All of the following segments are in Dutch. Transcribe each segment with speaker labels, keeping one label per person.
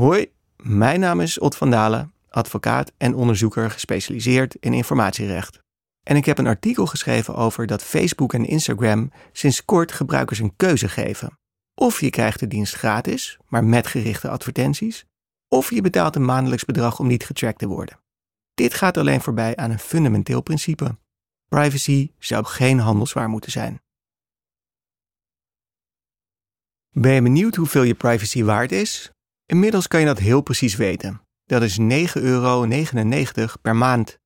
Speaker 1: Hoi, mijn naam is Ot van Dalen, advocaat en onderzoeker gespecialiseerd in informatierecht. En ik heb een artikel geschreven over dat Facebook en Instagram sinds kort gebruikers een keuze geven. Of je krijgt de dienst gratis, maar met gerichte advertenties, of je betaalt een maandelijks bedrag om niet getrackt te worden. Dit gaat alleen voorbij aan een fundamenteel principe. Privacy zou geen handelswaar moeten zijn. Ben je benieuwd hoeveel je privacy waard is? Inmiddels kan je dat heel precies weten. Dat is 9,99 euro per maand.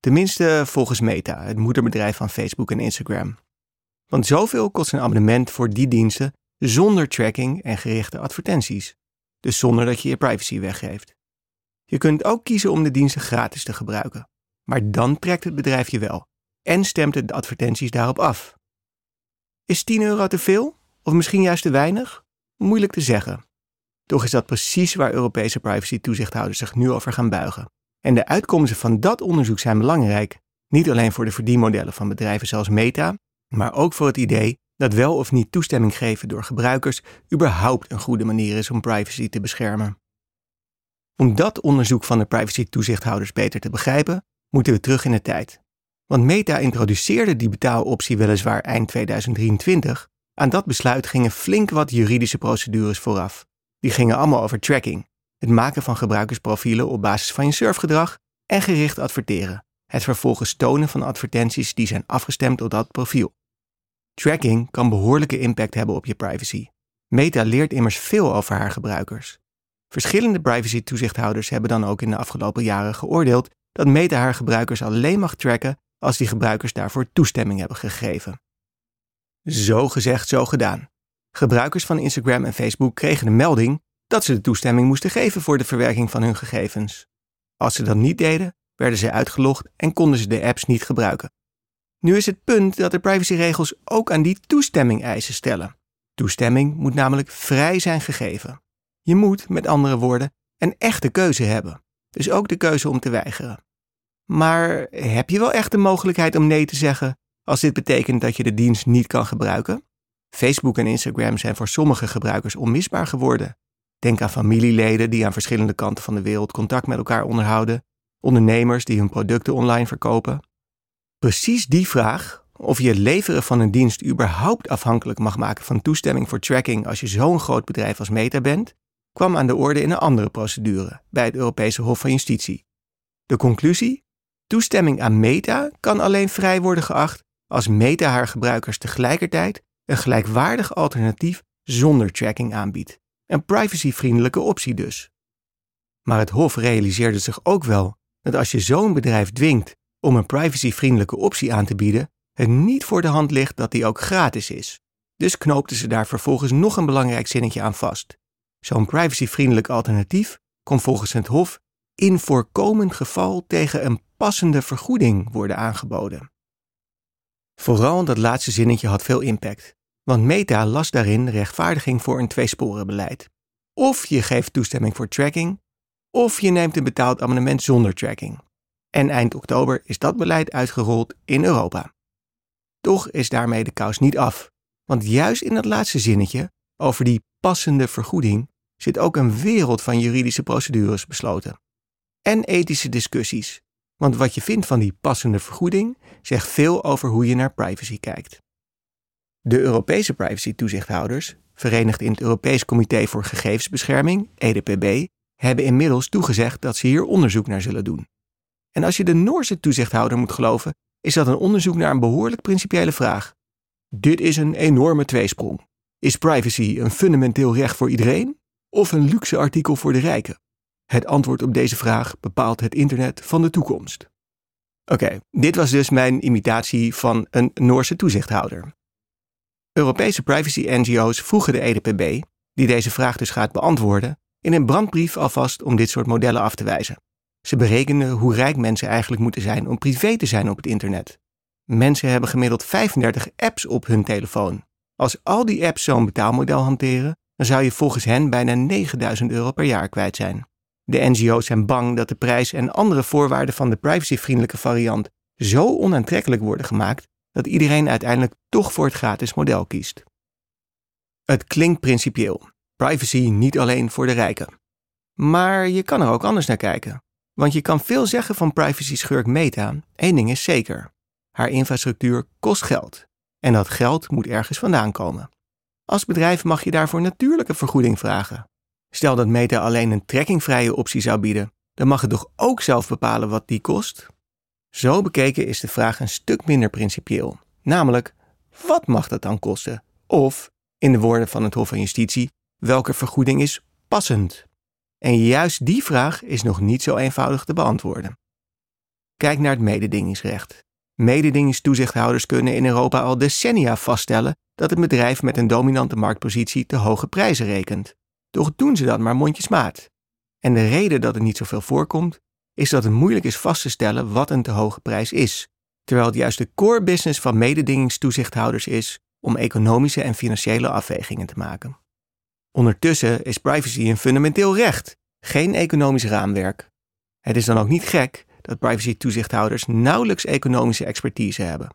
Speaker 1: Tenminste volgens Meta, het moederbedrijf van Facebook en Instagram. Want zoveel kost een abonnement voor die diensten zonder tracking en gerichte advertenties. Dus zonder dat je je privacy weggeeft. Je kunt ook kiezen om de diensten gratis te gebruiken. Maar dan trekt het bedrijf je wel en stemt het de advertenties daarop af. Is 10 euro te veel? Of misschien juist te weinig? Moeilijk te zeggen. Toch is dat precies waar Europese privacy-toezichthouders zich nu over gaan buigen. En de uitkomsten van dat onderzoek zijn belangrijk, niet alleen voor de verdienmodellen van bedrijven zoals Meta, maar ook voor het idee dat wel of niet toestemming geven door gebruikers überhaupt een goede manier is om privacy te beschermen. Om dat onderzoek van de privacy-toezichthouders beter te begrijpen, moeten we terug in de tijd. Want Meta introduceerde die betaaloptie weliswaar eind 2023. Aan dat besluit gingen flink wat juridische procedures vooraf. Die gingen allemaal over tracking, het maken van gebruikersprofielen op basis van je surfgedrag en gericht adverteren, het vervolgens tonen van advertenties die zijn afgestemd op dat profiel. Tracking kan behoorlijke impact hebben op je privacy. Meta leert immers veel over haar gebruikers. Verschillende privacy-toezichthouders hebben dan ook in de afgelopen jaren geoordeeld dat Meta haar gebruikers alleen mag tracken als die gebruikers daarvoor toestemming hebben gegeven. Zo gezegd, zo gedaan. Gebruikers van Instagram en Facebook kregen de melding dat ze de toestemming moesten geven voor de verwerking van hun gegevens. Als ze dat niet deden, werden ze uitgelogd en konden ze de apps niet gebruiken. Nu is het punt dat de privacyregels ook aan die toestemming eisen stellen. Toestemming moet namelijk vrij zijn gegeven. Je moet, met andere woorden, een echte keuze hebben. Dus ook de keuze om te weigeren. Maar heb je wel echt de mogelijkheid om nee te zeggen als dit betekent dat je de dienst niet kan gebruiken? Facebook en Instagram zijn voor sommige gebruikers onmisbaar geworden. Denk aan familieleden die aan verschillende kanten van de wereld contact met elkaar onderhouden, ondernemers die hun producten online verkopen. Precies die vraag, of je het leveren van een dienst überhaupt afhankelijk mag maken van toestemming voor tracking als je zo'n groot bedrijf als Meta bent, kwam aan de orde in een andere procedure bij het Europese Hof van Justitie. De conclusie? Toestemming aan Meta kan alleen vrij worden geacht als Meta haar gebruikers tegelijkertijd een gelijkwaardig alternatief zonder tracking aanbiedt. Een privacyvriendelijke optie dus. Maar het Hof realiseerde zich ook wel dat als je zo'n bedrijf dwingt om een privacyvriendelijke optie aan te bieden, het niet voor de hand ligt dat die ook gratis is. Dus knoopten ze daar vervolgens nog een belangrijk zinnetje aan vast. Zo'n privacyvriendelijk alternatief kon volgens het Hof in voorkomend geval tegen een passende vergoeding worden aangeboden. Vooral dat laatste zinnetje had veel impact, want Meta las daarin rechtvaardiging voor een tweesporenbeleid. Of je geeft toestemming voor tracking, of je neemt een betaald abonnement zonder tracking. En eind oktober is dat beleid uitgerold in Europa. Toch is daarmee de kous niet af, want juist in dat laatste zinnetje over die passende vergoeding zit ook een wereld van juridische procedures besloten. En ethische discussies, want wat je vindt van die passende vergoeding zegt veel over hoe je naar privacy kijkt. De Europese privacy-toezichthouders, verenigd in het Europees Comité voor Gegevensbescherming, EDPB, hebben inmiddels toegezegd dat ze hier onderzoek naar zullen doen. En als je de Noorse toezichthouder moet geloven, is dat een onderzoek naar een behoorlijk principiële vraag. Dit is een enorme tweesprong. Is privacy een fundamenteel recht voor iedereen of een luxe artikel voor de rijken? Het antwoord op deze vraag bepaalt het internet van de toekomst. Oké, dit was dus mijn imitatie van een Noorse toezichthouder. Europese privacy-NGO's vroegen de EDPB, die deze vraag dus gaat beantwoorden, in een brandbrief alvast om dit soort modellen af te wijzen. Ze berekenden hoe rijk mensen eigenlijk moeten zijn om privé te zijn op het internet. Mensen hebben gemiddeld 35 apps op hun telefoon. Als al die apps zo'n betaalmodel hanteren, dan zou je volgens hen bijna 9000 euro per jaar kwijt zijn. De NGO's zijn bang dat de prijs en andere voorwaarden van de privacyvriendelijke variant zo onaantrekkelijk worden gemaakt dat iedereen uiteindelijk toch voor het gratis model kiest. Het klinkt principieel. Privacy niet alleen voor de rijken. Maar je kan er ook anders naar kijken. Want je kan veel zeggen van privacy-schurk Meta. Eén ding is zeker: haar infrastructuur kost geld. En dat geld moet ergens vandaan komen. Als bedrijf mag je daarvoor natuurlijke vergoeding vragen. Stel dat Meta alleen een trackingvrije optie zou bieden, dan mag het toch ook zelf bepalen wat die kost? Zo bekeken is de vraag een stuk minder principieel. Namelijk, wat mag dat dan kosten? Of, in de woorden van het Hof van Justitie, welke vergoeding is passend? En juist die vraag is nog niet zo eenvoudig te beantwoorden. Kijk naar het mededingingsrecht. Mededingingstoezichthouders kunnen in Europa al decennia vaststellen dat een bedrijf met een dominante marktpositie te hoge prijzen rekent. Toch doen ze dat maar mondjesmaat. En de reden dat het niet zoveel voorkomt, is dat het moeilijk is vast te stellen wat een te hoge prijs is, terwijl het juist de core business van mededingingstoezichthouders is om economische en financiële afwegingen te maken. Ondertussen is privacy een fundamenteel recht, geen economisch raamwerk. Het is dan ook niet gek dat privacy-toezichthouders nauwelijks economische expertise hebben.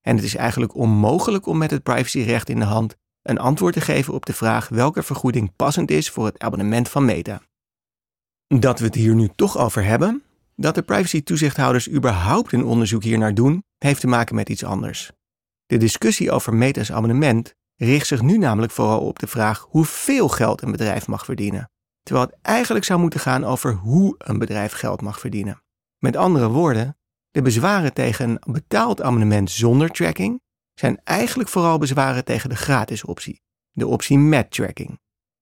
Speaker 1: En het is eigenlijk onmogelijk om met het privacyrecht in de hand een antwoord te geven op de vraag welke vergoeding passend is voor het abonnement van Meta. Dat we het hier nu toch over hebben, dat de privacy-toezichthouders überhaupt een onderzoek hiernaar doen, heeft te maken met iets anders. De discussie over Meta's abonnement richt zich nu namelijk vooral op de vraag hoeveel geld een bedrijf mag verdienen, terwijl het eigenlijk zou moeten gaan over hoe een bedrijf geld mag verdienen. Met andere woorden, de bezwaren tegen een betaald abonnement zonder tracking zijn eigenlijk vooral bezwaren tegen de gratis optie, de optie met tracking.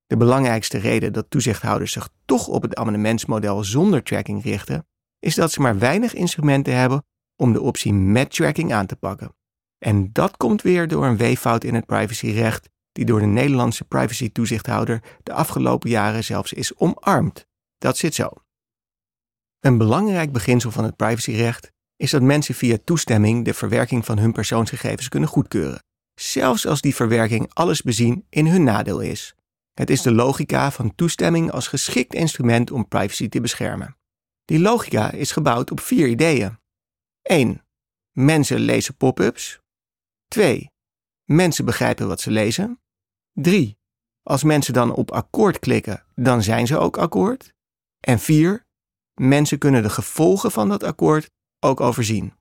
Speaker 1: De belangrijkste reden dat toezichthouders zich toch op het abonnementsmodel zonder tracking richten, is dat ze maar weinig instrumenten hebben om de optie met tracking aan te pakken. En dat komt weer door een weeffout in het privacyrecht, die door de Nederlandse privacy-toezichthouder de afgelopen jaren zelfs is omarmd. Dat zit zo. Een belangrijk beginsel van het privacyrecht is dat mensen via toestemming de verwerking van hun persoonsgegevens kunnen goedkeuren, zelfs als die verwerking alles bezien in hun nadeel is. Het is de logica van toestemming als geschikt instrument om privacy te beschermen. Die logica is gebouwd op vier ideeën. 1. Mensen lezen pop-ups. 2. Mensen begrijpen wat ze lezen. 3. Als mensen dan op akkoord klikken, dan zijn ze ook akkoord. En 4. Mensen kunnen de gevolgen van dat akkoord ook overzien.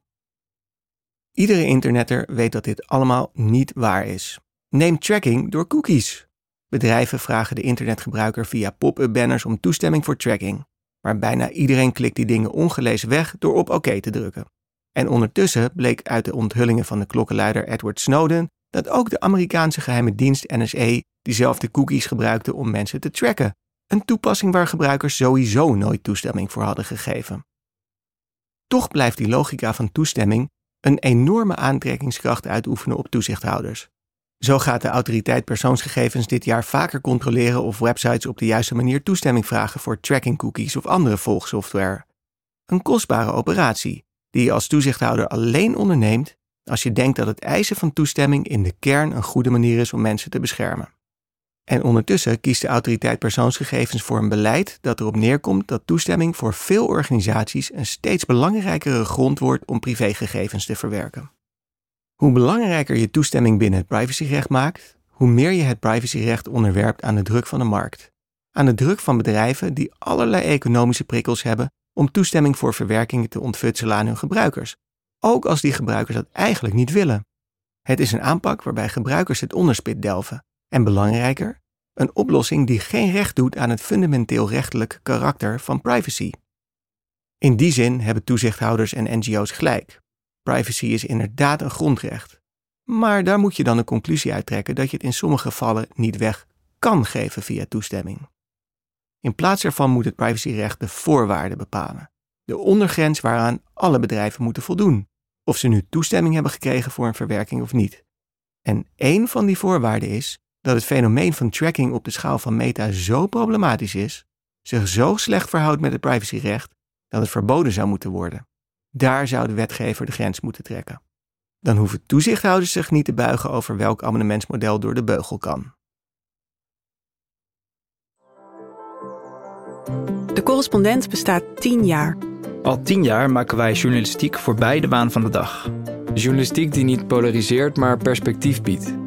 Speaker 1: Iedere internetter weet dat dit allemaal niet waar is. Neem tracking door cookies. Bedrijven vragen de internetgebruiker via pop-up banners om toestemming voor tracking, maar bijna iedereen klikt die dingen ongelezen weg door op oké te drukken. En ondertussen bleek uit de onthullingen van de klokkenluider Edward Snowden dat ook de Amerikaanse geheime dienst NSA diezelfde cookies gebruikte om mensen te tracken, een toepassing waar gebruikers sowieso nooit toestemming voor hadden gegeven. Toch blijft die logica van toestemming een enorme aantrekkingskracht uitoefenen op toezichthouders. Zo gaat de autoriteit persoonsgegevens dit jaar vaker controleren of websites op de juiste manier toestemming vragen voor tracking cookies of andere volgsoftware. Een kostbare operatie die je als toezichthouder alleen onderneemt als je denkt dat het eisen van toestemming in de kern een goede manier is om mensen te beschermen. En ondertussen kiest de autoriteit persoonsgegevens voor een beleid dat erop neerkomt dat toestemming voor veel organisaties een steeds belangrijkere grond wordt om privégegevens te verwerken. Hoe belangrijker je toestemming binnen het privacyrecht maakt, hoe meer je het privacyrecht onderwerpt aan de druk van de markt. Aan de druk van bedrijven die allerlei economische prikkels hebben om toestemming voor verwerkingen te ontfutselen aan hun gebruikers, ook als die gebruikers dat eigenlijk niet willen. Het is een aanpak waarbij gebruikers het onderspit delven en belangrijker, een oplossing die geen recht doet aan het fundamenteel rechtelijk karakter van privacy. In die zin hebben toezichthouders en NGO's gelijk. Privacy is inderdaad een grondrecht. Maar daar moet je dan een conclusie uit trekken dat je het in sommige gevallen niet weg kan geven via toestemming. In plaats daarvan moet het privacyrecht de voorwaarden bepalen, de ondergrens waaraan alle bedrijven moeten voldoen, of ze nu toestemming hebben gekregen voor een verwerking of niet. En één van die voorwaarden is dat het fenomeen van tracking op de schaal van meta zo problematisch is, zich zo slecht verhoudt met het privacyrecht, dat het verboden zou moeten worden. Daar zou de wetgever de grens moeten trekken. Dan hoeven toezichthouders zich niet te buigen over welk abonnementsmodel door de beugel kan.
Speaker 2: De correspondent bestaat tien jaar.
Speaker 3: Al tien jaar maken wij journalistiek voorbij de waan van de dag.
Speaker 4: Journalistiek die niet polariseert, maar perspectief biedt